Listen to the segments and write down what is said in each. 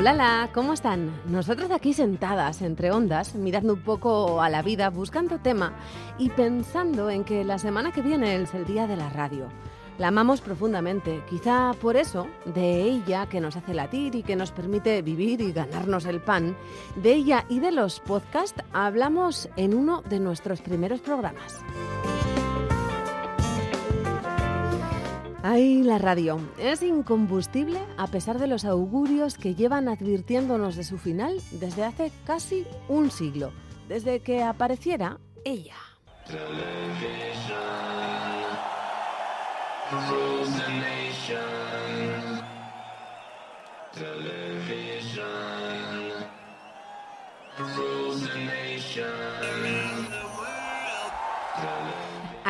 Hola, ¿cómo están? Nosotros aquí sentadas entre ondas, mirando un poco a la vida, buscando tema y pensando en que la semana que viene es el día de la radio. La amamos profundamente, quizá por eso, de ella que nos hace latir y que nos permite vivir y ganarnos el pan, de ella y de los podcasts hablamos en uno de nuestros primeros programas. Ay, la radio. Es incombustible a pesar de los augurios que llevan advirtiéndonos de su final desde hace casi un siglo, desde que apareciera ella.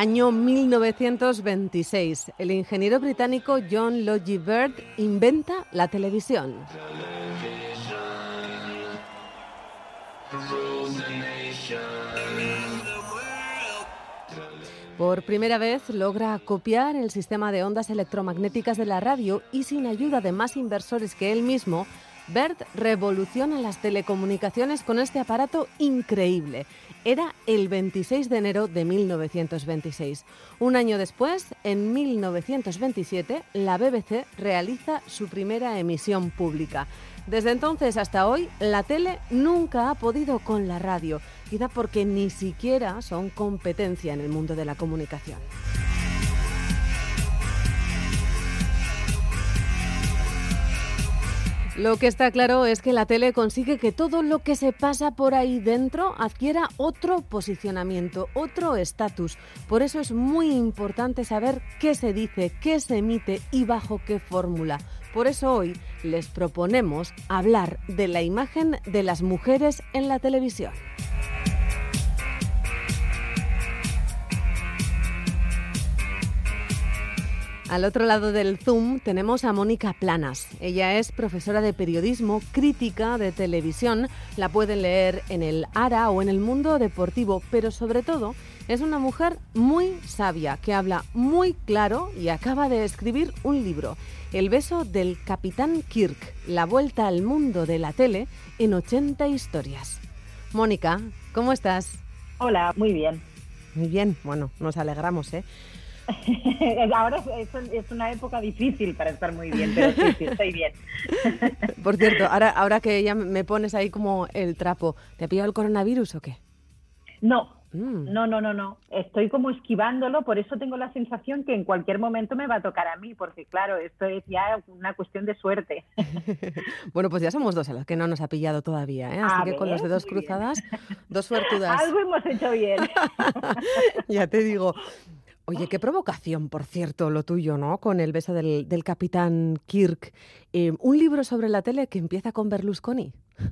Año 1926. El ingeniero británico John Logie Bird inventa la televisión. Por primera vez logra copiar el sistema de ondas electromagnéticas de la radio y sin ayuda de más inversores que él mismo, Bert revoluciona las telecomunicaciones con este aparato increíble. Era el 26 de enero de 1926. Un año después, en 1927, la BBC realiza su primera emisión pública. Desde entonces hasta hoy, la tele nunca ha podido con la radio, quizá porque ni siquiera son competencia en el mundo de la comunicación. Lo que está claro es que la tele consigue que todo lo que se pasa por ahí dentro adquiera otro posicionamiento, otro estatus. Por eso es muy importante saber qué se dice, qué se emite y bajo qué fórmula. Por eso hoy les proponemos hablar de la imagen de las mujeres en la televisión. Al otro lado del Zoom tenemos a Mónica Planas. Ella es profesora de periodismo, crítica de televisión. La pueden leer en el ARA o en el mundo deportivo, pero sobre todo es una mujer muy sabia que habla muy claro y acaba de escribir un libro, El beso del capitán Kirk, la vuelta al mundo de la tele en 80 historias. Mónica, ¿cómo estás? Hola, muy bien. Muy bien, bueno, nos alegramos, ¿eh? Ahora es, una época difícil para estar muy bien, pero sí, sí, estoy bien. Por cierto, ahora, ahora que ya me pones ahí como el trapo, ¿te ha pillado el coronavirus o qué? No, mm. no, no, no, no. Estoy como esquivándolo, por eso tengo la sensación que en cualquier momento me va a tocar a mí, porque claro, esto es ya una cuestión de suerte. bueno, pues ya somos dos a los que no nos ha pillado todavía, ¿eh? así que con los dedos cruzadas, dos suertudas. Algo hemos hecho bien. ya te digo. Oye, qué provocación, por cierto, lo tuyo, ¿no? Con el beso del, capitán Kirk. Eh, un libro sobre la tele que empieza con Berlusconi.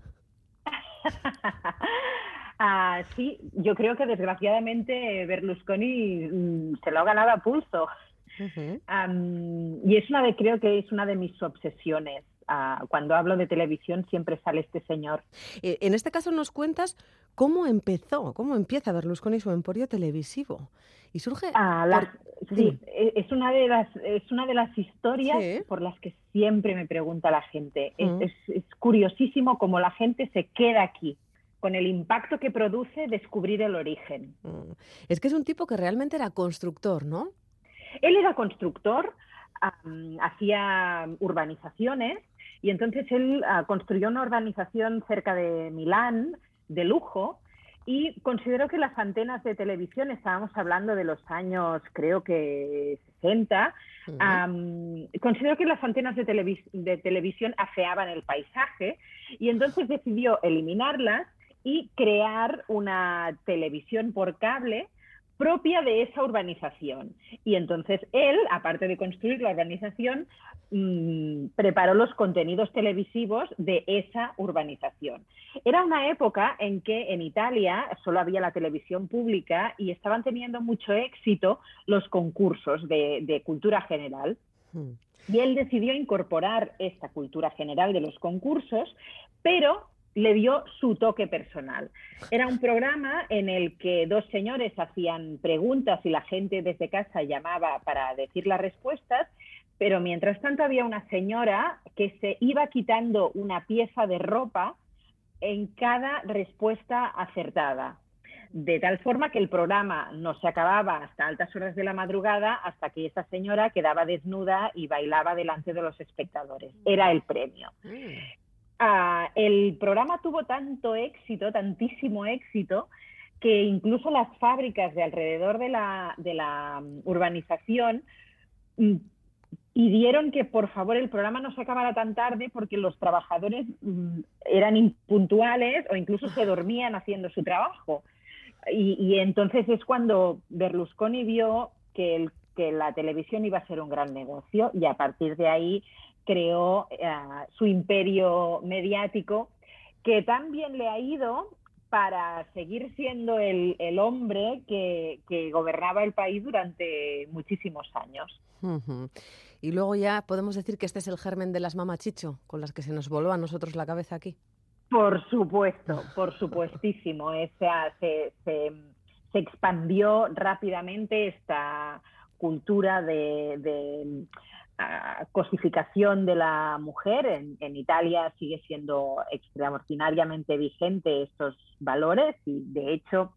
Ah, sí, yo creo que desgraciadamente Berlusconi mm, se lo ha ganado a pulso. y es una de, creo que es una de mis obsesiones. Ah, cuando hablo de televisión siempre sale este señor. Eh, en este caso nos cuentas cómo empezó, cómo empieza Berlusconi su emporio televisivo. Y surge... Ah, sí, e, es una de las, es una de las historias por las que siempre me pregunta la gente. Mm. Es, curiosísimo cómo la gente se queda aquí con el impacto que produce descubrir el origen. Mm. Es que es un tipo que realmente era constructor, ¿no? Él era constructor, hacía urbanizaciones y entonces él ah, construyó una urbanización cerca de Milán de lujo y considero que las antenas de televisión, estábamos hablando de los años, creo que 60, considero que las antenas de, de televisión afeaban el paisaje y entonces decidió eliminarlas y crear una televisión por cable propia de esa urbanización. Y entonces él, aparte de construir la urbanización, mm, preparó los contenidos televisivos de esa urbanización. Era una época en que en Italia solo había la televisión pública y estaban teniendo mucho éxito los concursos de, cultura general. Hmm. Y él decidió incorporar esta cultura general de los concursos, pero le dio su toque personal. Era un programa en el que dos señores hacían preguntas y la gente desde casa llamaba para decir las respuestas, pero mientras tanto había una señora que se iba quitando una pieza de ropa en cada respuesta acertada. De tal forma que el programa no se acababa hasta altas horas de la madrugada, hasta que esa señora quedaba desnuda y bailaba delante de los espectadores. Era el premio. Ah, el programa tuvo tanto éxito, tantísimo éxito, que incluso las fábricas de alrededor de la, de la mm, urbanización mm, pidieron que por favor el programa no se acabara tan tarde porque los trabajadores mm, eran impuntuales o incluso se dormían haciendo su trabajo. Y, y entonces es cuando Berlusconi vio que, el, que la televisión iba a ser un gran negocio y a partir de ahí creó eh, su imperio mediático, que también le ha ido para seguir siendo el, hombre que, gobernaba el país durante muchísimos años. Y luego ya podemos decir que este es el germen de las mamachicho, con las que se nos voló a nosotros la cabeza aquí. Por supuesto, por supuestísimo. se, se, expandió rápidamente esta cultura de cosificación de la mujer. En, Italia sigue siendo extraordinariamente vigente estos valores y de hecho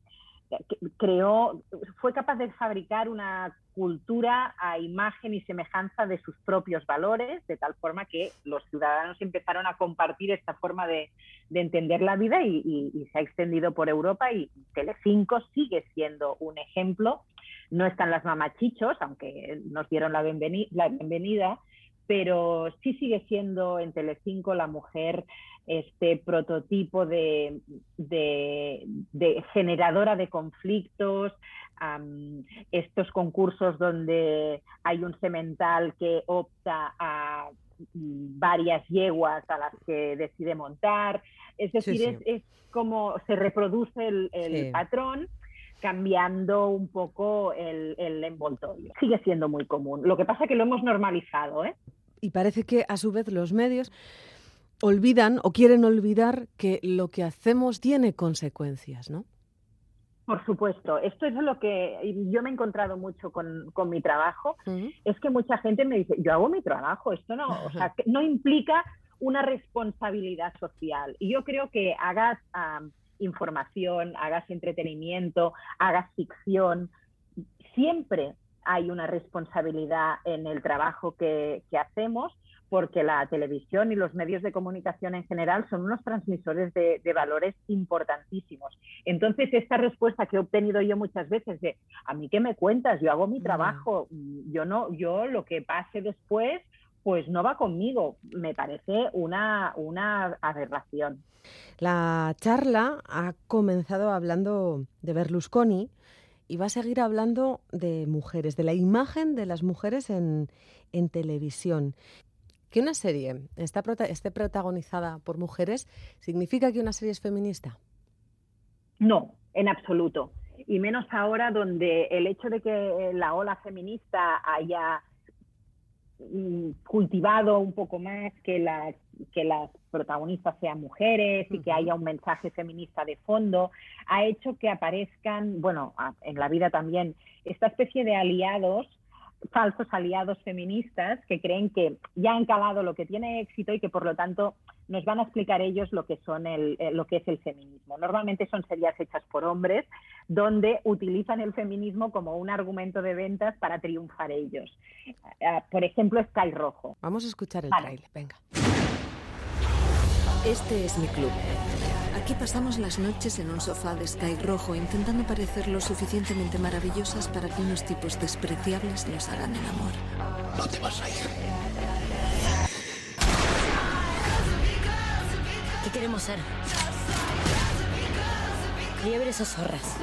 creó, fue capaz de fabricar una cultura a imagen y semejanza de sus propios valores, de tal forma que los ciudadanos empezaron a compartir esta forma de, entender la vida y, y, se ha extendido por Europa y Telecinco sigue siendo un ejemplo no están las mamachichos, aunque nos dieron la, bienvenida, pero sí sigue siendo en Telecinco la mujer este prototipo de, generadora de conflictos, estos concursos donde hay un semental que opta a varias yeguas a las que decide montar. Es decir, Es, como se reproduce el, patrón cambiando un poco el, envoltorio. Sigue siendo muy común. Lo que pasa es que lo hemos normalizado. ¿eh? Y parece que a su vez los medios olvidan o quieren olvidar que lo que hacemos tiene consecuencias, ¿no? Por supuesto, esto es lo que yo me he encontrado mucho con, mi trabajo, es que mucha gente me dice, yo hago mi trabajo, esto no, o sea, no implica una responsabilidad social. Y yo creo que hagas información, hagas entretenimiento, hagas ficción, siempre hay una responsabilidad en el trabajo que, hacemos porque la televisión y los medios de comunicación en general son unos transmisores de, valores importantísimos. Entonces, esta respuesta que he obtenido yo muchas veces de, a mí qué me cuentas, yo hago mi trabajo, yo no, yo lo que pase después, pues no va conmigo. Me parece una, una aberración. La charla ha comenzado hablando de Berlusconi y va a seguir hablando de mujeres, de la imagen de las mujeres en, televisión. Que una serie está, esté protagonizada por mujeres, ¿significa que una serie es feminista? No, en absoluto. Y menos ahora donde el hecho de que la ola feminista haya cultivado un poco más que las, que las protagonistas sean mujeres y que haya un mensaje feminista de fondo, ha hecho que aparezcan, bueno, en la vida también, esta especie de aliados falsos aliados feministas que creen que ya han calado lo que tiene éxito y que por lo tanto nos van a explicar ellos lo que son el, lo que es el feminismo. Normalmente son series hechas por hombres donde utilizan el feminismo como un argumento de ventas para triunfar ellos. Eh, por ejemplo, Sky Rojo. Vamos a escuchar el trailer, venga. Este es mi club. Aquí pasamos las noches en un sofá de sky rojo intentando parecer lo suficientemente maravillosas para que unos tipos despreciables nos hagan el amor. No te vas a ir. ¿Qué queremos ser? Liebres o zorras.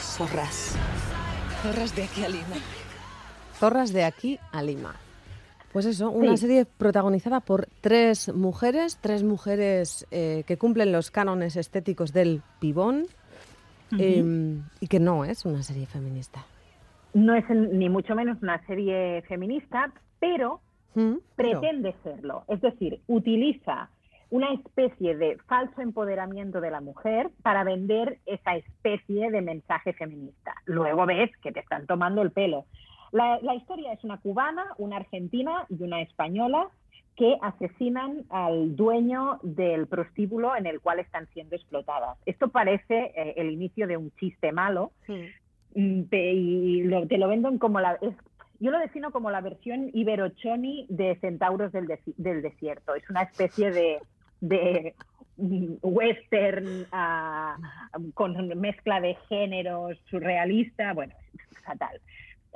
Zorras. Zorras de aquí a Lima. Zorras de aquí a Lima. Pues eso, una serie protagonizada por tres mujeres, tres mujeres eh, que cumplen los cánones estéticos del pibón em, y que no es una serie feminista. No es ni mucho menos una serie feminista, pero ¿Mm? pretende serlo. Es decir, utiliza una especie de falso empoderamiento de la mujer para vender esa especie de mensaje feminista. Luego ves que te están tomando el pelo. La, historia es una cubana, una argentina y una española que asesinan al dueño del prostíbulo en el cual están siendo explotadas. Esto parece eh, el inicio de un chiste malo mm, y te lo venden como la... yo lo defino como la versión iberochoni de Centauros del, Desierto. Es una especie de western con mezcla de géneros surrealista, bueno, fatal.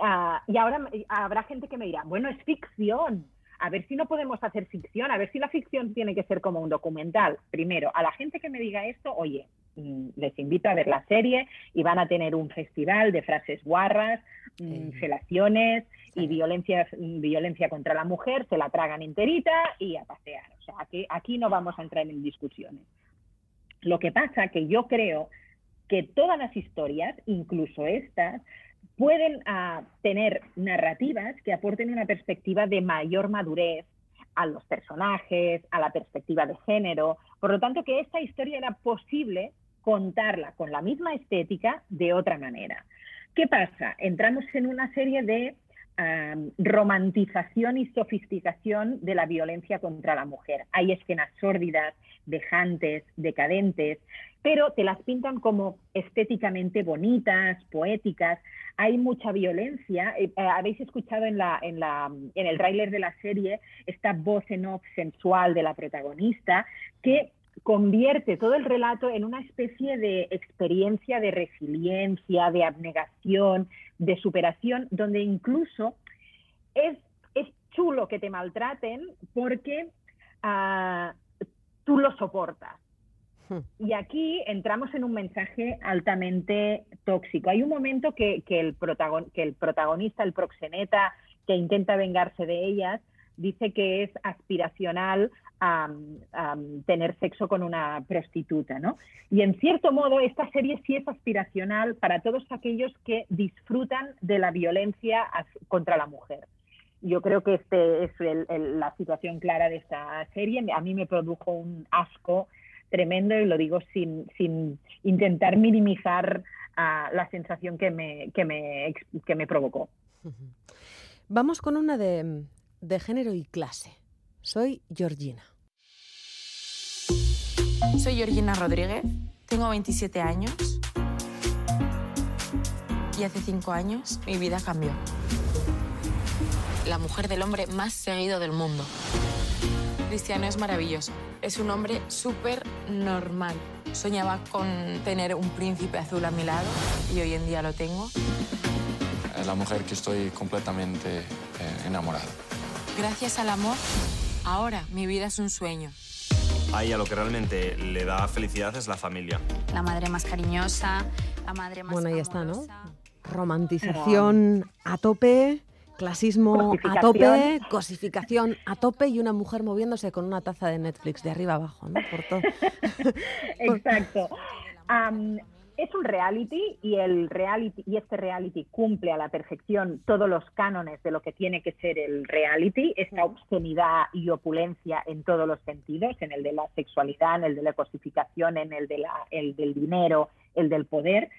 Ah, y ahora habrá gente que me dirá, bueno, es ficción, a ver si no podemos hacer ficción, a ver si la ficción tiene que ser como un documental. Primero, a la gente que me diga esto, oye, les invito a ver la serie y van a tener un festival de frases guarras, mm, relaciones y violencia, violencia contra la mujer, se la tragan enterita y a pasear. O sea, aquí, aquí no vamos a entrar en discusiones. Lo que pasa que yo creo que todas las historias, incluso estas, pueden ah, tener narrativas que aporten una perspectiva de mayor madurez a los personajes, a la perspectiva de género. Por lo tanto, que esta historia era posible contarla con la misma estética de otra manera. ¿Qué pasa? Entramos en una serie de romantización y sofisticación de la violencia contra la mujer. Hay escenas sórdidas, dejantes, decadentes, pero te las pintan como estéticamente bonitas, poéticas. Hay mucha violencia. Eh, eh, habéis escuchado en, en el tráiler de la serie esta voz en off sensual de la protagonista que convierte todo el relato en una especie de experiencia de resiliencia, de abnegación, de superación, donde incluso es, es chulo que te maltraten porque uh, tú lo soportas. Hmm. Y aquí entramos en un mensaje altamente tóxico. Hay un momento que, que, el que el protagonista, el proxeneta, que intenta vengarse de ellas, dice que es aspiracional tener sexo con una prostituta, ¿no? Y en cierto modo esta serie sí es aspiracional para todos aquellos que disfrutan de la violencia contra la mujer. Yo creo que este es la situación clara de esta serie. A mí me produjo un asco tremendo y lo digo sin, sin intentar minimizar ah, la sensación que me, que, me, que me provocó. Vamos con una de, de género y clase. Soy Georgina. Soy Georgina Rodríguez, tengo 27 años y hace 5 años mi vida cambió. La mujer del hombre más seguido del mundo. Cristiano es maravilloso. Es un hombre súper normal. Soñaba con tener un príncipe azul a mi lado y hoy en día lo tengo. La mujer que estoy completamente eh, enamorado. Gracias al amor, ahora mi vida es un sueño. A ella lo que realmente le da felicidad es la familia. La madre más cariñosa, la madre más Bueno, ahí está, ¿no? Romantización a tope, clasismo a tope, cosificación a tope y una mujer moviéndose con una taza de Netflix de arriba abajo, ¿no? Por todo. Exacto es un reality y el reality y este reality cumple a la perfección todos los cánones de lo que tiene que ser el reality, esta obscenidad y opulencia en todos los sentidos, en el de la sexualidad, en el de la cosificación, en el de la, el del dinero, el del poder.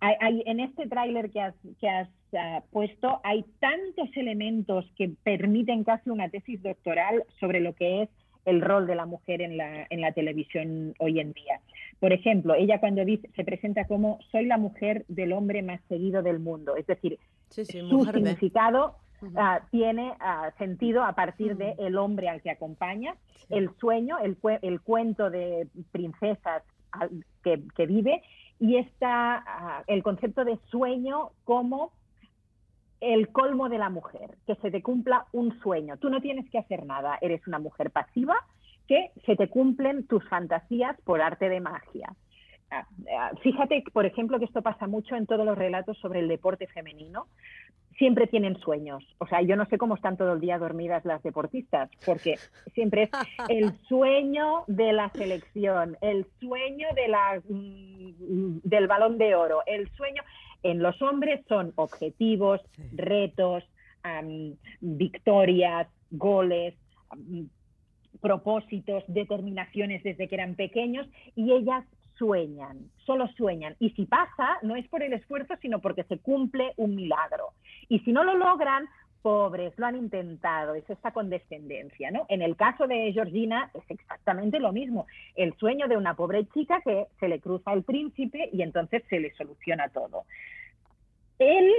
Hay, en este tráiler que has, que has ah, puesto hay tantos elementos que permiten casi una tesis doctoral sobre lo que es el rol de la mujer en la, en la televisión hoy en día. Por ejemplo, ella cuando dice, se presenta como soy la mujer del hombre más seguido del mundo, es decir, su significado ah, tiene ah, sentido a partir del el hombre al que acompaña, el sueño, el, el, cuento de princesas que, que vive y está ah, el concepto de sueño como el colmo de la mujer, que se te cumpla un sueño. Tú no tienes que hacer nada, eres una mujer pasiva, que se te cumplen tus fantasías por arte de magia. ah, ah, fíjate, por ejemplo, que esto pasa mucho en todos los relatos sobre el deporte femenino. Siempre tienen sueños. O sea, yo no sé cómo están todo el día dormidas las deportistas, porque siempre es el sueño de la selección, el sueño de la, mm, del balón de oro, el sueño. En los hombres son objetivos, retos, am, victorias, goles, propósitos, determinaciones desde que eran pequeños y ellas sueñan, solo sueñan. Y si pasa, no es por el esfuerzo, sino porque se cumple un milagro. Y si no lo logran, pobres, lo han intentado, es esta condescendencia, ¿no? En el caso de Georgina es exactamente lo mismo, el sueño de una pobre chica que se le cruza el príncipe y entonces se le soluciona todo. Él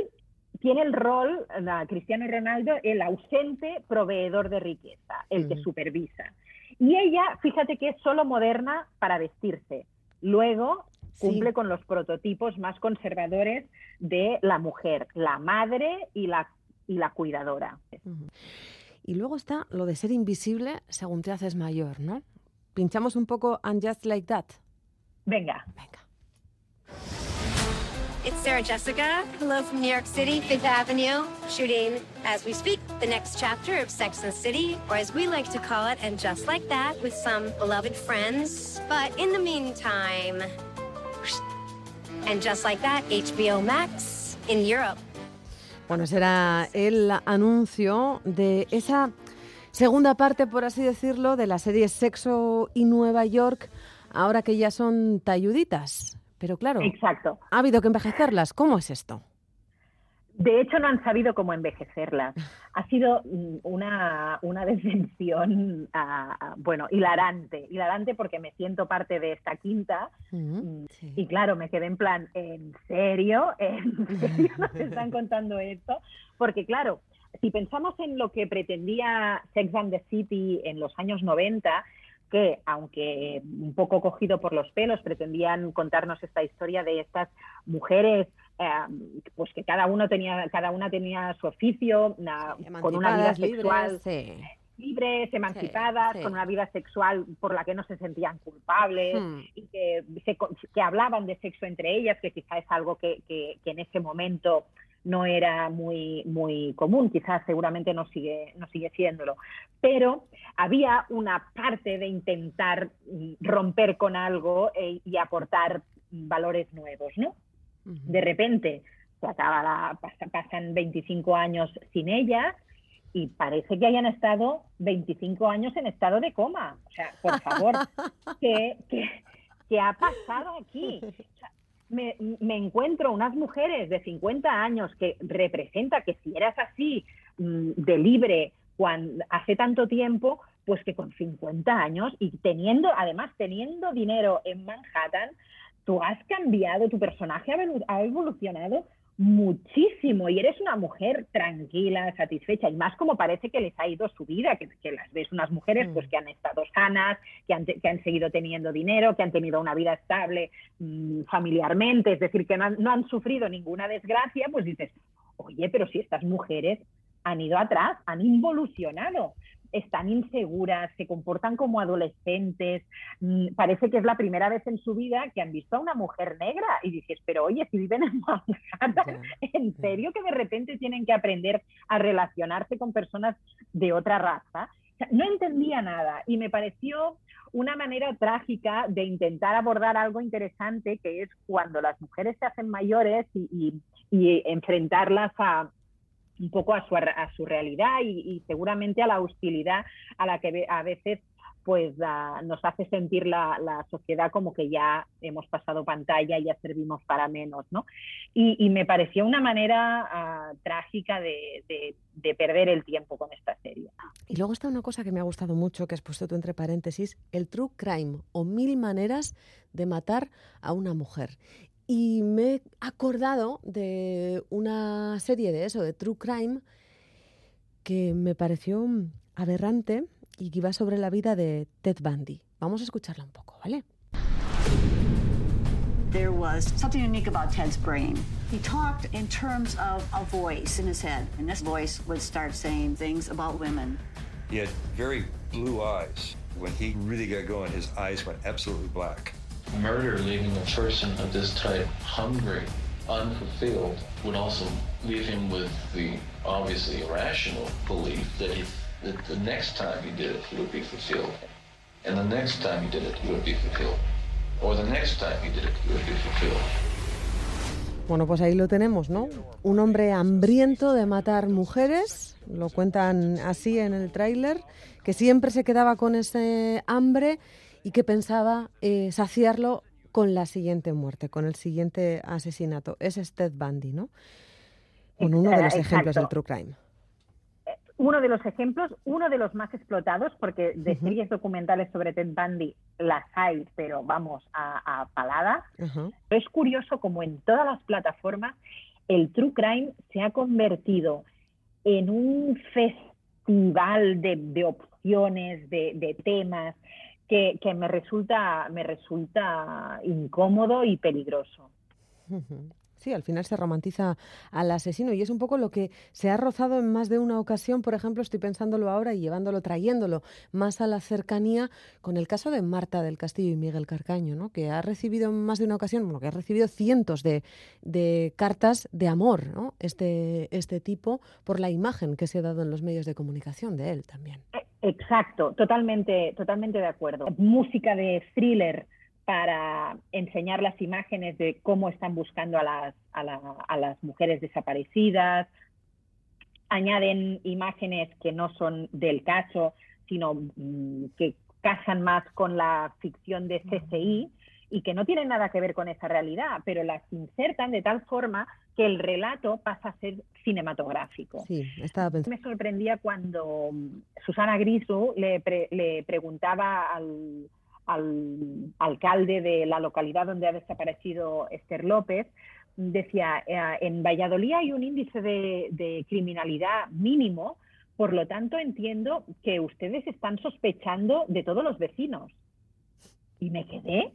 tiene el rol, la, Cristiano Ronaldo, el ausente proveedor de riqueza, el que supervisa. Y ella, fíjate que es solo moderna para vestirse. Luego Sí. cumple con los prototipos más conservadores de la mujer, la madre y la, y la cuidadora. Ujú. Y luego está lo de ser invisible según te haces mayor, ¿no? Pinchamos un poco And Just Like That. Venga. Venga. It's Sarah Jessica. Hello from New York City, Fifth Avenue, shooting, as we speak, the next chapter of Sex and the City, or as we like to call it, and just like that, with some beloved friends. But in the meantime, and just like that, HBO Max in Europe. Bueno, será el anuncio de esa segunda parte, por así decirlo, de la serie Sexo y Nueva York, ahora que ya son talluditas. Pero claro, Exacto. ha habido que envejecerlas. ¿Cómo es esto? De hecho, no han sabido cómo envejecerlas. Ha sido mm, una, una decepción, ah, bueno, hilarante. Hilarante porque me siento parte de esta quinta. Mm, Sí. Y claro, me quedé en plan, ¿en serio? ¿En serio nos están contando esto? Porque claro, si pensamos en lo que pretendía Sex and the City en los años 90, que aunque un poco cogido por los pelos, pretendían contarnos esta historia de estas mujeres eh, pues que cada uno tenía, cada una tenía su oficio, con una vida libres, sexual sí. libres, emancipadas, sí. con una vida sexual por la que no se sentían culpables Hmm. y que, se que hablaban de sexo entre ellas, que quizá es algo que, que- que en ese momento no era muy, muy común, quizás seguramente no sigue, no sigue siéndolo. Pero había una parte de intentar mm, romper con algo e- y aportar valores nuevos, ¿no? De repente se acaba la- pasa- pasan 25 años sin ellas y parece que hayan estado 25 años en estado de coma. O sea, por favor, ¿qué, qué, qué ha pasado aquí? O sea, me, me encuentro unas mujeres de 50 años que representa que si eras así mm, de libre cuando, hace tanto tiempo, pues que con 50 años y teniendo, además teniendo dinero en Manhattan, tú has cambiado, tu personaje ha evolu- ha evolucionado muchísimo y eres una mujer tranquila, satisfecha y más como parece que les ha ido su vida, que, que las ves unas mujeres Mm. pues que han estado sanas, que han, te- que han seguido teniendo dinero, que han tenido una vida estable mm, familiarmente, es decir, que no han, no han sufrido ninguna desgracia, pues dices, oye, pero si estas mujeres han ido atrás, han involucionado, están inseguras, se comportan como adolescentes, mm, parece que es la primera vez en su vida que han visto a una mujer negra y dices, pero oye, si viven en Manhattan, ¿en serio que de repente tienen que aprender a relacionarse con personas de otra raza? O sea, no entendía nada y me pareció una manera trágica de intentar abordar algo interesante que es cuando las mujeres se hacen mayores y, y- y enfrentarlas a un poco a su, a su realidad y, seguramente a la hostilidad a la que a veces pues nos hace sentir la, la sociedad como que ya hemos pasado pantalla y ya servimos para menos, ¿no? Y, me pareció una manera ah, trágica de, de- de perder el tiempo con esta serie. Y luego está una cosa que me ha gustado mucho, que has puesto tú entre paréntesis, el true crime o mil maneras de matar a una mujer. Y me he acordado de una serie de eso, de true crime, que me pareció mm, aberrante y que iba sobre la vida de Ted Bundy. Vamos a escucharla un poco, ¿vale? There was something unique about Ted's brain. He talked in terms of a voice in his head, and this voice would start saying things about women. He had very blue eyes. When he really got going, his eyes went absolutely black. Murder leaving a person of this type hungry, unfulfilled, would also leave him with the obviously irrational belief that, he, that the next time he did it, he would be fulfilled. And the next time he did it, he would be fulfilled. Or the next time he did it, he would be fulfilled. Bueno, pues ahí lo tenemos, ¿no? Un hombre hambriento de matar mujeres, lo cuentan así en el tráiler, que siempre se quedaba con ese hambre y que pensaba eh, saciarlo con la siguiente muerte, con el siguiente asesinato. Es Ted Bundy, ¿no? Bueno, uno de los ejemplos del true crime uno de los ejemplos, uno de los más explotados, porque de series documentales sobre Ted Bundy las hay, pero vamos a, a palada. Es curioso como en todas las plataformas el True Crime se ha convertido en un festival de, opciones, de, temas, que, me, resulta, me resulta incómodo y peligroso. Sí, al final se romantiza al asesino y es un poco lo que se ha rozado en más de una ocasión, por ejemplo, estoy pensándolo ahora y llevándolo, trayéndolo más a la cercanía con el caso de Marta del Castillo y Miguel Carcaño, ¿no? que ha recibido en más de una ocasión, bueno, que ha recibido cientos de, de cartas de amor, ¿no? este, este tipo, por la imagen que se ha dado en los medios de comunicación de él también. Exacto, totalmente, totalmente de acuerdo. Música de thriller para enseñar las imágenes de cómo están buscando a las, a, las mujeres desaparecidas. Añaden imágenes que no son del caso, sino mm, que casan más con la ficción de CCI y que no tienen nada que ver con esa realidad, pero las insertan de tal forma que el relato pasa a ser cinematográfico. Sí, estaba Me sorprendía cuando Susana Griso le, le preguntaba al, al alcalde de la localidad donde ha desaparecido Esther López, decía, eh, en Valladolid hay un índice de, criminalidad mínimo, por lo tanto entiendo que ustedes están sospechando de todos los vecinos. Y me quedé,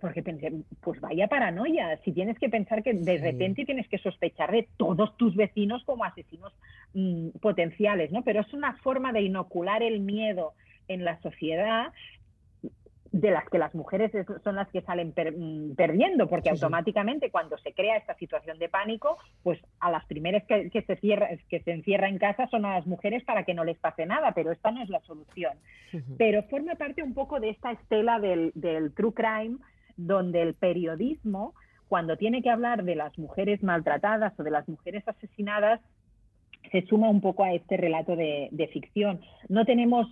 porque pensé, pues vaya paranoia, si tienes que pensar que de repente tienes que sospechar de todos tus vecinos como asesinos mm, potenciales, ¿no? Pero es una forma de inocular el miedo en la sociedad de las que las mujeres son las que salen mm, perdiendo, porque automáticamente cuando se crea esta situación de pánico, pues a las primeras que, se cierra, que se encierra en casa son a las mujeres para que no les pase nada, pero esta no es la solución. Pero forma parte un poco de esta estela del, del true crime, donde el periodismo, cuando tiene que hablar de las mujeres maltratadas o de las mujeres asesinadas, se suma un poco a este relato de, ficción. No tenemos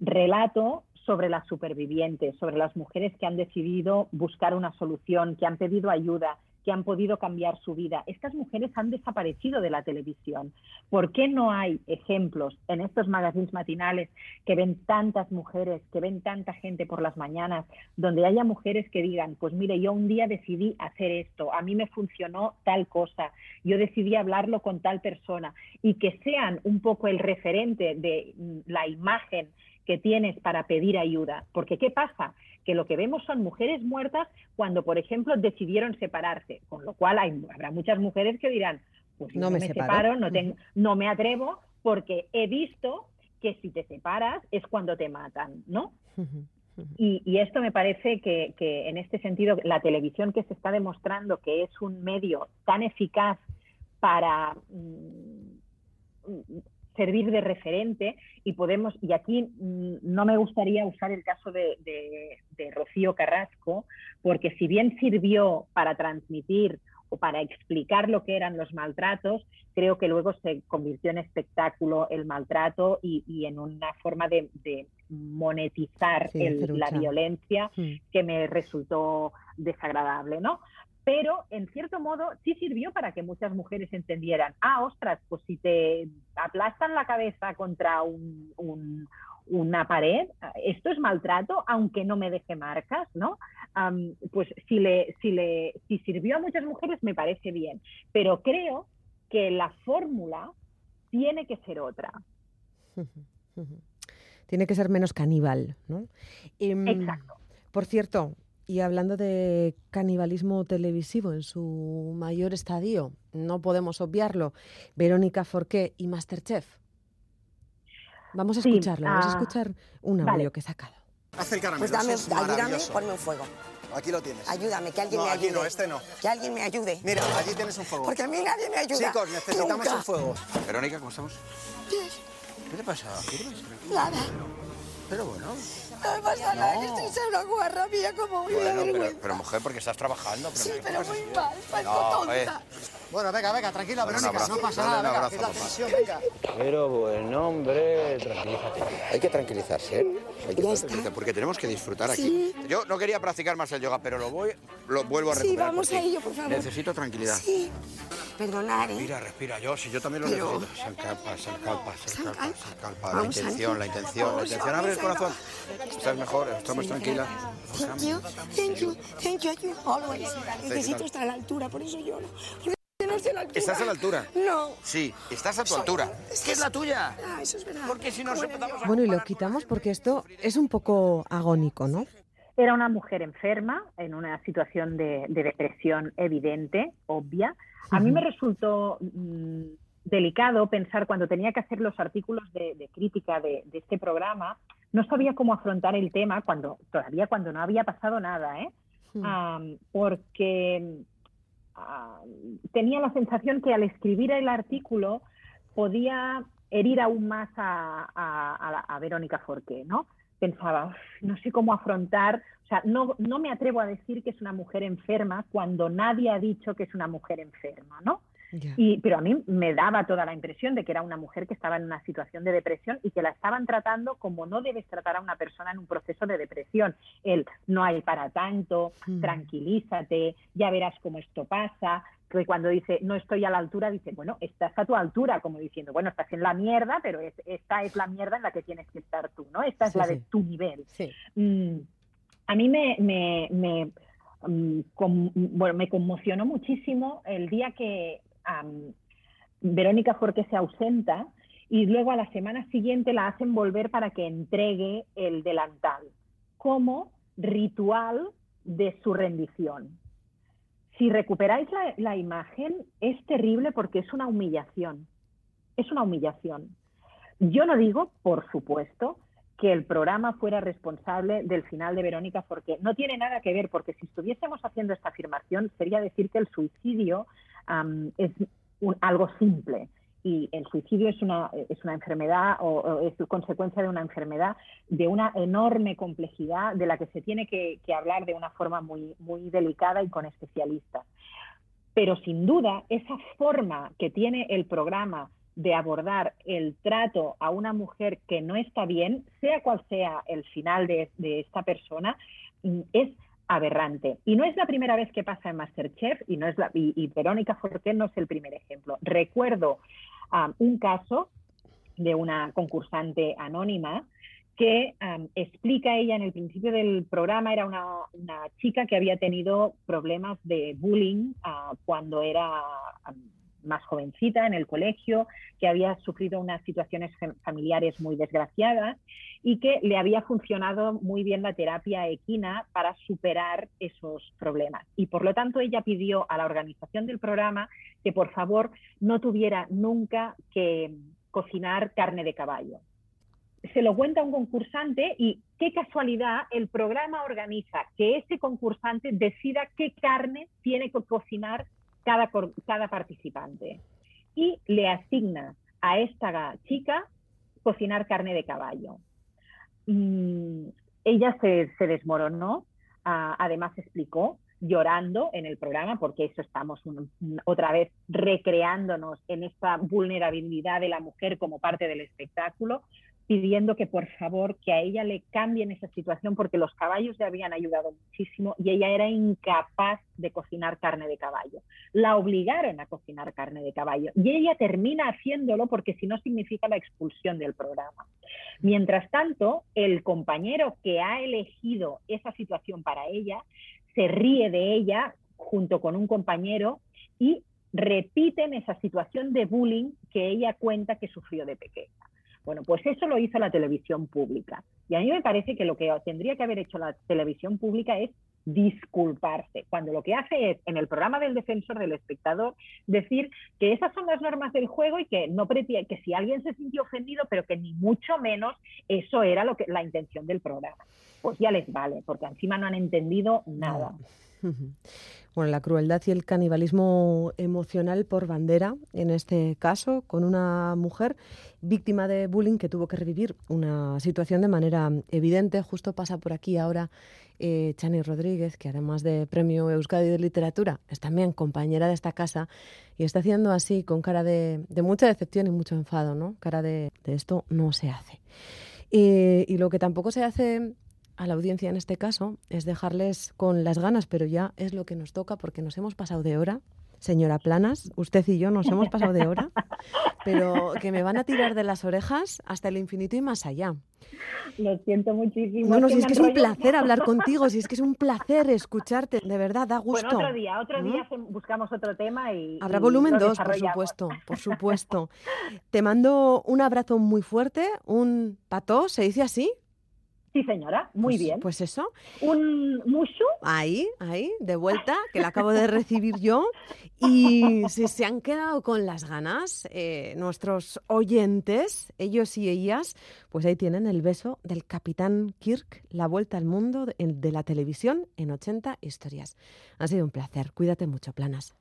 relato sobre las supervivientes, sobre las mujeres que han decidido buscar una solución, que han pedido ayuda, que han podido cambiar su vida. Estas mujeres han desaparecido de la televisión. ¿Por qué no hay ejemplos en estos magazines matinales que ven tantas mujeres, que ven tanta gente por las mañanas, donde haya mujeres que digan, pues mire, yo un día decidí hacer esto, a mí me funcionó tal cosa, yo decidí hablarlo con tal persona y que sean un poco el referente de la imagen que tienes para pedir ayuda. Porque ¿qué pasa? Que lo que vemos son mujeres muertas cuando, por ejemplo, decidieron separarse, con lo cual hay, habrá muchas mujeres que dirán, pues no, me, separo, no, tengo, no me atrevo porque he visto que si te separas es cuando te matan, ¿no? Y, esto me parece que, que, en este sentido la televisión que se está demostrando que es un medio tan eficaz para mm, servir de referente y podemos, y aquí mm, no me gustaría usar el caso de, Rocío Carrasco, porque si bien sirvió para transmitir o para explicar lo que eran los maltratos, creo que luego se convirtió en espectáculo el maltrato y, en una forma de, monetizar la violencia que me resultó desagradable, ¿no? Pero en cierto modo sí sirvió para que muchas mujeres entendieran, ah, ostras, pues si te aplastan la cabeza contra una pared, esto es maltrato, aunque no me deje marcas, ¿no? pues si, le, si, le, si sirvió a muchas mujeres me parece bien, pero creo que la fórmula tiene que ser otra. Tiene que ser menos caníbal, ¿no? Em, Exacto. Por cierto, y hablando de canibalismo televisivo en su mayor estadio, no podemos obviarlo, Verónica Forqué y Masterchef. Vamos a escucharlo, vamos a ah, escuchar un audio que he sacado. Haz el caramelo. Pues dame, eso es ayúdame, ponme un fuego. Aquí lo tienes. Ayúdame, que alguien no, me ayude. aquí no, este no. Que alguien me ayude. Mira, allí tienes un fuego. Porque a mí nadie me ayuda. Chicos, necesitamos Nunca. un fuego. Verónica, ¿cómo estamos? ¿Qué te pasa? ¿Qué te pasa? Nada. Pero bueno. No me pasa nada, que estoy hecha una guarra mía como de Bueno, pero, vergüenza. pero mujer, porque estás trabajando. Pero Sí, ¿qué pero pasa? muy mal, parezco No, tonta. eh. Bueno, venga, venga, tranquila, Verónica, no pasa nada, venga, abrazo, es la tensión, venga. Pero bueno, hombre, tranquilízate. Hay que tranquilizarse, ¿eh? Hay que tranquilizarse, porque tenemos que disfrutar aquí. Sí. Yo no quería practicar más el yoga, pero lo voy, lo vuelvo a Sí, recuperar. vamos por ti. a ello, por favor. Necesito tranquilidad. Sí. Perdonar, ¿eh? Respira, respira. Yo, si yo también lo Pero- necesito. Sancalpa, sancalpa, sancalpa, sancalpa. La Vamos, intención, la intención, la Vamos, intención. Abre el vamos, corazón. Estás mejor, estás más tranquila. Thank you, thank you, thank you, you always. Necesito estar a la altura, por eso lloro. No estoy a la altura. ¿Estás a la altura? No. Sí, estás a tu altura. ¿Qué es la tuya? Ah, eso es verdad. Porque si nos empezamos a... Bueno, y lo quitamos porque esto es un poco agónico, ¿no? Era una mujer enferma, en una situación de, de depresión evidente, obvia. A mí me resultó mm, delicado pensar cuando tenía que hacer los artículos de, de crítica de, de este programa, no sabía cómo afrontar el tema cuando todavía cuando no había pasado nada, ¿eh? Am, porque tenía la sensación que al escribir el artículo podía herir aún más a, a- a la- a Verónica Forqué, ¿no? Pensaba, "Uf, no sé cómo afrontar, o sea, no, no me atrevo a decir que es una mujer enferma cuando nadie ha dicho que es una mujer enferma, ¿no? Y, pero a mí me daba toda la impresión de que era una mujer que estaba en una situación de depresión y que la estaban tratando como no debes tratar a una persona en un proceso de depresión. El no hay para tanto, Mm. tranquilízate, ya verás cómo esto pasa. Que cuando dice no estoy a la altura, dice, bueno, estás a tu altura, como diciendo, bueno, estás en la mierda, pero es- esta es la mierda en la que tienes que estar tú, ¿no? Esta es Sí, la sí. de tu nivel. Mm, a mí me, me, me, mm, con- bueno, me conmocionó muchísimo el día que Verónica Forqué se ausenta y luego a la semana siguiente la hacen volver para que entregue el delantal como ritual de su rendición. Si recuperáis la, la imagen, es terrible porque es una humillación. Es una humillación. Yo no digo, por supuesto, que el programa fuera responsable del final de Verónica, porque no tiene nada que ver, porque si estuviésemos haciendo esta afirmación sería decir que el suicidio am, es un- algo simple y el suicidio es una, es una enfermedad o, o es consecuencia de una enfermedad de una enorme complejidad de la que se tiene que, que hablar de una forma muy, muy delicada y con especialistas. Pero sin duda, esa forma que tiene el programa de abordar el trato a una mujer que no está bien, sea cual sea el final de, de esta persona, mm, es aberrante. Y no es la primera vez que pasa en Masterchef y, no es la, y, y Verónica Forqué no es el primer ejemplo. Recuerdo un caso de una concursante anónima que explica ella en el principio del programa, era una, una chica que había tenido problemas de bullying ah, cuando era más jovencita en el colegio, que había sufrido unas situaciones fam- familiares muy desgraciadas y que le había funcionado muy bien la terapia equina para superar esos problemas. Y por lo tanto ella pidió a la organización del programa que por favor no tuviera nunca que cocinar carne de caballo se lo cuenta un concursante y qué casualidad el programa organiza que ese concursante decida qué carne tiene que cocinar cada, cada participante y le asigna a esta chica cocinar carne de caballo. Ella se, se desmoronó, ah, además explicó llorando en el programa, porque eso estamos otra vez recreándonos en esta vulnerabilidad de la mujer como parte del espectáculo, pidiendo que por favor que a ella le cambien esa situación porque los caballos le habían ayudado muchísimo y ella era incapaz de cocinar carne de caballo. La obligaron a cocinar carne de caballo y ella termina haciéndolo porque si no significa la expulsión del programa. Mientras tanto, el compañero que ha elegido esa situación para ella se ríe de ella junto con un compañero y repiten esa situación de bullying que ella cuenta que sufrió de pequeña. Bueno, pues eso lo hizo la televisión pública. Y a mí me parece que lo que tendría que haber hecho la televisión pública es disculparse, cuando lo que hace es, en el programa del defensor del espectador, decir que esas son las normas del juego y que no que si alguien se sintió ofendido, pero que ni mucho menos eso era lo que, la intención del programa. Pues ya les vale, porque encima no han entendido nada. Bueno, la crueldad y el canibalismo emocional por bandera, en este caso, con una mujer víctima de bullying que tuvo que revivir una situación de manera evidente. Justo pasa por aquí ahora eh, Chani Rodríguez, que además de Premio Euskadi de Literatura, es también compañera de esta casa y está haciendo así con cara de, mucha decepción y mucho enfado, ¿no? Cara de, esto no se hace. y lo que tampoco se hace a la audiencia en este caso es dejarles con las ganas, pero ya es lo que nos toca porque nos hemos pasado de hora. Señora Planas, usted y yo nos hemos pasado de hora, pero que me van a tirar de las orejas hasta el infinito y más allá. Lo siento muchísimo. No, no, si es que es un placer hablar contigo, si es que es un placer escucharte, de verdad, da gusto. Bueno, otro día, otro día ¿Mm? buscamos otro tema y. Habrá volumen 2, por supuesto, por supuesto. Te mando un abrazo muy fuerte, un pató, ¿se dice así? Sí, señora, muy pues, bien. Pues eso. Un mushu. Ahí, ahí, de vuelta, que la acabo de recibir yo. Y si se han quedado con las ganas, eh, nuestros oyentes, ellos y ellas, pues ahí tienen el beso del Capitán Kirk, la vuelta al mundo de, de la televisión en 80 historias. Ha sido un placer. Cuídate mucho, Planas.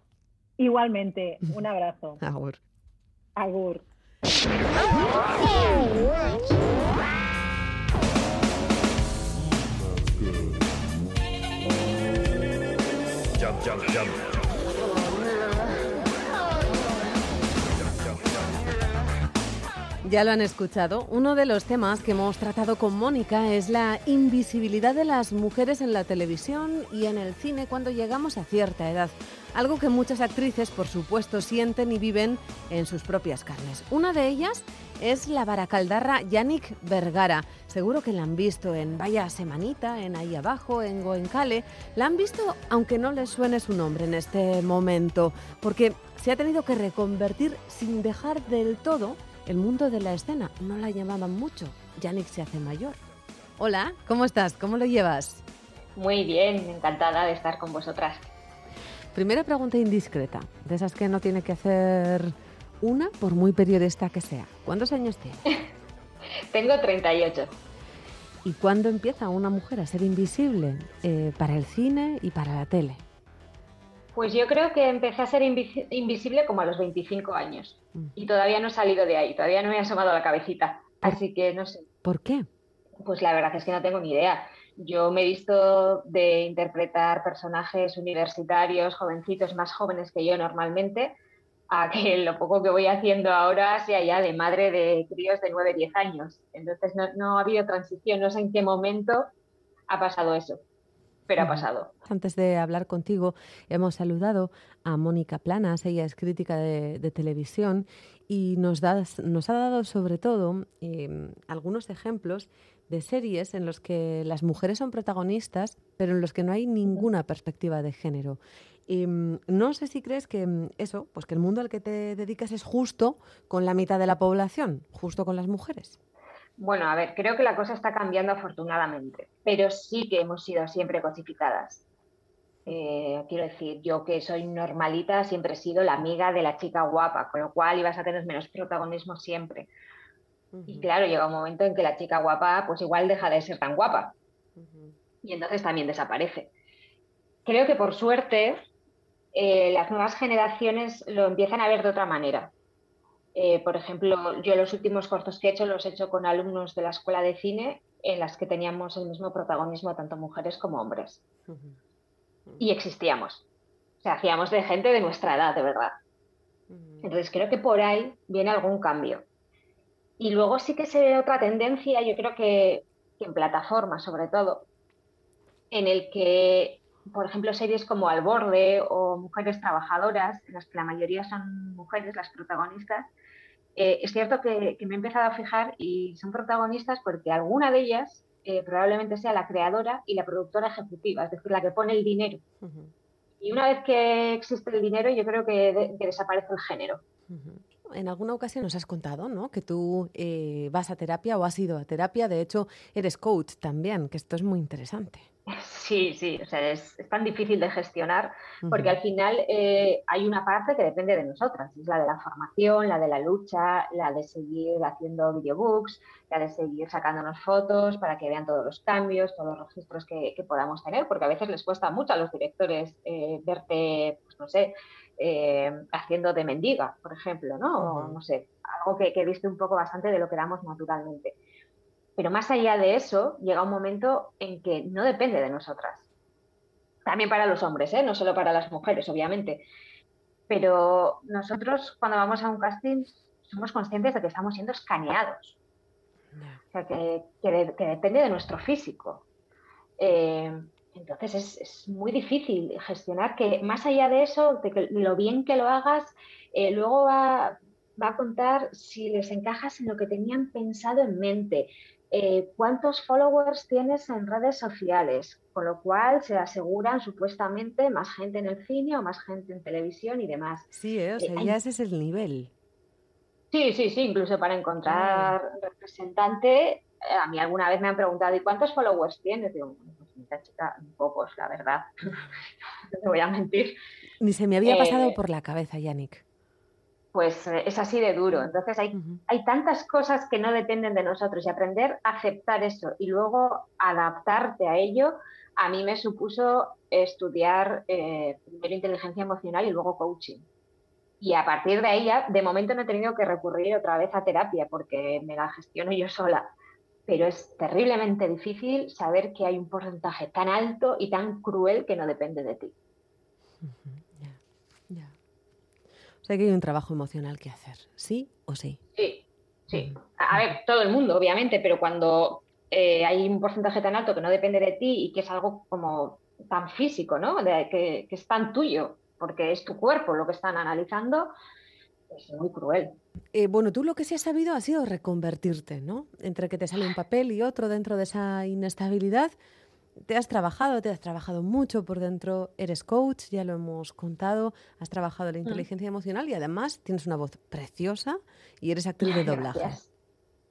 Igualmente, un abrazo. Agur. Agur. jump, jump, jump. Ya lo han escuchado, uno de los temas que hemos tratado con Mónica es la invisibilidad de las mujeres en la televisión y en el cine cuando llegamos a cierta edad. Algo que muchas actrices, por supuesto, sienten y viven en sus propias carnes. Una de ellas es la baracaldarra Yannick Vergara. Seguro que la han visto en Vaya Semanita, en Ahí Abajo, en Goencale. La han visto aunque no les suene su nombre en este momento, porque se ha tenido que reconvertir sin dejar del todo el mundo de la escena. No la llamaban mucho. Yannick se hace mayor. Hola, ¿cómo estás? ¿Cómo lo llevas? Muy bien, encantada de estar con vosotras. Primera pregunta indiscreta, de esas que no tiene que hacer una por muy periodista que sea. ¿Cuántos años tienes? Tengo 38. ¿Y cuándo empieza una mujer a ser invisible eh, para el cine y para la tele? Pues yo creo que empecé a ser invisible como a los 25 años. Mm. Y todavía no he salido de ahí, todavía no me he asomado la cabecita. Así que no sé. ¿Por qué? Pues la verdad es que no tengo ni idea. Yo me he visto de interpretar personajes universitarios, jovencitos, más jóvenes que yo normalmente, a que lo poco que voy haciendo ahora sea ya de madre de críos de 9, 10 años. Entonces no, no ha habido transición, no sé en qué momento ha pasado eso pero ha pasado. Antes de hablar contigo, hemos saludado a Mónica Planas, ella es crítica de, televisión y nos, nos ha dado sobre todo em, algunos ejemplos de series en los que las mujeres son protagonistas, pero en los que no hay ninguna perspectiva de género. Y, em, no sé si crees que em, eso, pues que el mundo al que te dedicas es justo con la mitad de la población, justo con las mujeres. Bueno, a ver, creo que la cosa está cambiando afortunadamente, pero sí que hemos sido siempre cosificadas. Eh, quiero decir, yo que soy normalita siempre he sido la amiga de la chica guapa, con lo cual ibas a tener menos protagonismo siempre. Y claro, llega un momento en que la chica guapa pues igual deja de ser tan guapa. Y entonces también desaparece. Creo que por suerte eh, las nuevas generaciones lo empiezan a ver de otra manera. Eh, por ejemplo, yo los últimos cortos que he hecho los he hecho con alumnos de la escuela de cine en las que teníamos el mismo protagonismo tanto mujeres como hombres. Y existíamos. O sea, hacíamos de gente de nuestra edad, de verdad. Entonces creo que por ahí viene algún cambio. Y luego sí que se ve otra tendencia, yo creo que, que en plataformas sobre todo, en el que por ejemplo, series como Al Borde o Mujeres Trabajadoras, en las que la mayoría son mujeres las protagonistas, eh, es cierto que, me he empezado a fijar y son protagonistas porque alguna de ellas eh, probablemente sea la creadora y la productora ejecutiva, es decir, la que pone el dinero. Y una vez que existe el dinero, yo creo que, desaparece el género. En alguna ocasión nos has contado ¿no? que tú eh, vas a terapia o has ido a terapia, de hecho eres coach también, que esto es muy interesante. Sí, sí, o sea, es, es tan difícil de gestionar porque al final eh, hay una parte que depende de nosotras, es la de la formación, la de la lucha, la de seguir haciendo videobooks, la de seguir sacándonos fotos para que vean todos los cambios, todos los registros que, que podamos tener, porque a veces les cuesta mucho a los directores eh, verte, pues no sé, eh, haciendo de mendiga, por ejemplo, ¿no? O, no sé, algo que, que viste un poco bastante de lo que damos naturalmente. Pero más allá de eso, llega un momento en que no depende de nosotras. También para los hombres, ¿eh? no solo para las mujeres, obviamente. Pero nosotros cuando vamos a un casting somos conscientes de que estamos siendo escaneados. O sea, que, que de- que depende de nuestro físico. Eh, entonces es, es muy difícil gestionar que más allá de eso, de que lo bien que lo hagas, eh, luego va, va a contar si les encajas en lo que tenían pensado en mente, eh, cuántos followers tienes en redes sociales, con lo cual se aseguran supuestamente más gente en el cine o más gente en televisión y demás. Sí, ¿eh? o sea, Eh, hay- ya ese es el nivel. Sí, sí, sí, incluso para encontrar representante, eh, a mí alguna vez me han preguntado, ¿y cuántos followers tienes? Digo, "Bueno, pues chica, pocos, la verdad. no te voy a mentir. Ni se me había pasado por la cabeza, Yannick. Pues eh, es así de duro. Entonces hay, hay tantas cosas que no dependen de nosotros y aprender a aceptar eso y luego adaptarte a ello, a mí me supuso estudiar eh, primero inteligencia emocional y luego coaching. Y a partir de ahí ya, de momento no he tenido que recurrir otra vez a terapia porque me la gestiono yo sola. Pero es terriblemente difícil saber que hay un porcentaje tan alto y tan cruel que no depende de ti. O sea que hay un trabajo emocional que hacer, ¿sí o sí? Sí, sí. A ver, todo el mundo, obviamente, pero cuando eh, hay un porcentaje tan alto que no depende de ti y que es algo como tan físico, ¿no? De- que, que es tan tuyo, porque es tu cuerpo lo que están analizando, es muy cruel. Eh, bueno, tú lo que sí has sabido ha sido reconvertirte, ¿no? Entre que te sale un papel y otro dentro de esa inestabilidad. Te has trabajado, te has trabajado mucho por dentro, eres coach, ya lo hemos contado, has trabajado la inteligencia emocional y además tienes una voz preciosa y eres actriz de doblaje. Gracias.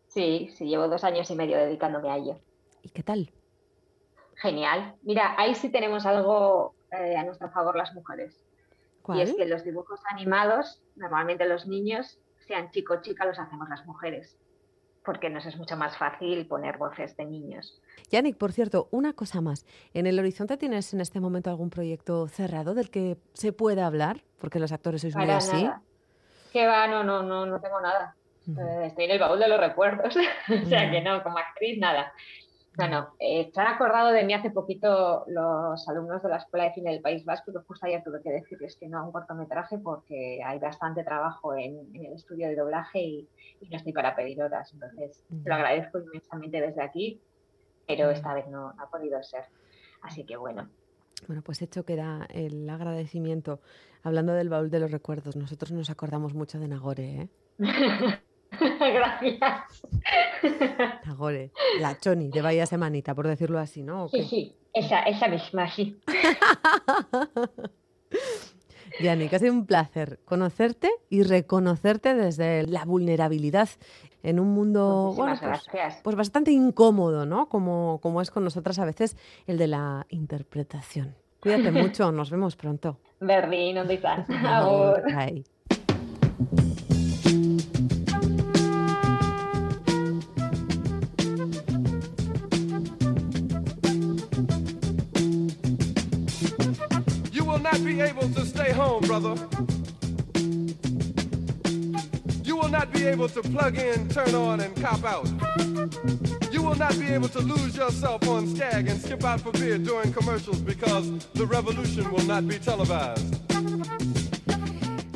Sí, sí, llevo dos años y medio dedicándome a ello. ¿Y qué tal? Genial. Mira, ahí sí tenemos algo eh, a nuestro favor las mujeres. Y es ¿Cuál? que los dibujos animados, normalmente los niños, sean chico o chica, los hacemos las mujeres. Porque nos es mucho más fácil poner voces de niños. Yannick, por cierto, una cosa más. ¿En el horizonte tienes en este momento algún proyecto cerrado del que se pueda hablar? Porque los actores sois muy así. nada. Que va, no, no, no, no tengo nada. Eh, estoy en el baúl de los recuerdos. o sea que no, como actriz, nada. No, no. Eh, se han acordado de mí hace poquito los alumnos de la Escuela de Cine del País Vasco, que justo ayer tuve que decirles que no a un cortometraje porque hay bastante trabajo en, en el estudio de doblaje y, y no estoy para pedir horas. Entonces, lo agradezco inmensamente desde aquí, pero esta vez no, no ha podido ser. Así que bueno. Bueno, pues hecho queda el agradecimiento. Hablando del baúl de los recuerdos, nosotros nos acordamos mucho de Nagore, ¿eh? Gracias. Nagore, la Choni de Vaya Semanita, por decirlo así, ¿no? ¿O Sí, sí, esa, esa misma, sí. Yannick, ha sido un placer conocerte y reconocerte desde la vulnerabilidad en un mundo bueno, pues, pues bastante incómodo, ¿no? Como, como es con nosotras a veces el de la interpretación. Cuídate mucho, nos vemos pronto. Berdin, ¿dónde estás? Not be able to stay home, brother. You will not be able to plug in, turn on, and cop out. You will not be able to lose yourself on Skag and skip out for beer during commercials because the revolution will not be televised.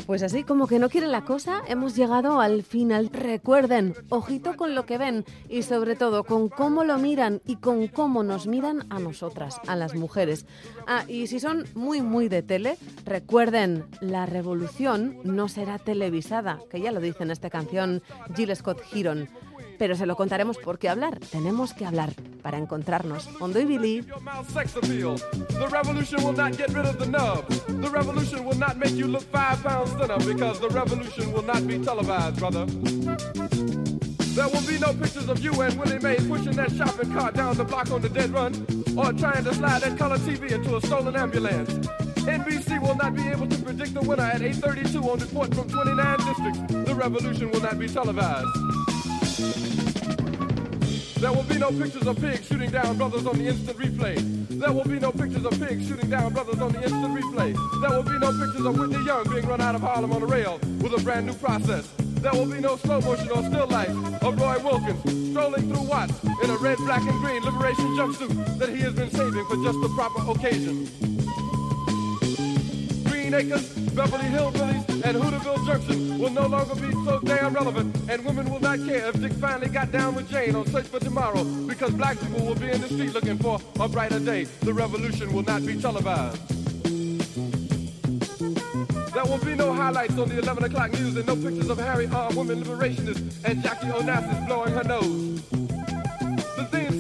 Pues así como que no quieren la cosa, hemos llegado al final. Recuerden, ojito con lo que ven y sobre todo con cómo lo miran y con cómo nos miran a nosotras, a las mujeres. Ah, y si son muy, muy de tele, recuerden, la revolución no será televisada, que ya lo dice en esta canción Jill Scott Heron. Pero se lo contaremos porque hablar, tenemos que hablar para encontrarnos. Hondo y Billy. There will be no pictures of you and Willie Mays pushing that shopping cart down the block on the dead run or trying to slide that color TV into a stolen ambulance. NBC will not be able to predict the winner at 8.32 on report from 29 districts. The revolution will not be televised. There will be no pictures of pigs shooting down brothers on the instant replay. There will be no pictures of pigs shooting down brothers on the instant replay. There will be no pictures of Whitney Young being run out of Harlem on a rail with a brand new process. There will be no slow motion or still life of Roy Wilkins strolling through Watts in a red, black, and green liberation jumpsuit that he has been saving for just the proper occasion. Green Acres, Beverly Hillbillies, and Hooterville Junction will no longer be so damn relevant, and women will not care if Dick finally got down with Jane on Search for Tomorrow, because black people will be in the street looking for a brighter day. The revolution will not be televised. There will be no highlights on the 11 o'clock news and no pictures of Harry armed women liberationists and Jackie Onassis blowing her nose.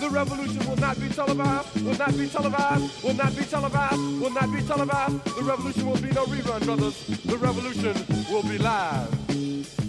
The revolution will not be televised, will not be televised, will not be televised, will not be televised. The revolution will be no rerun, brothers. The revolution will be live.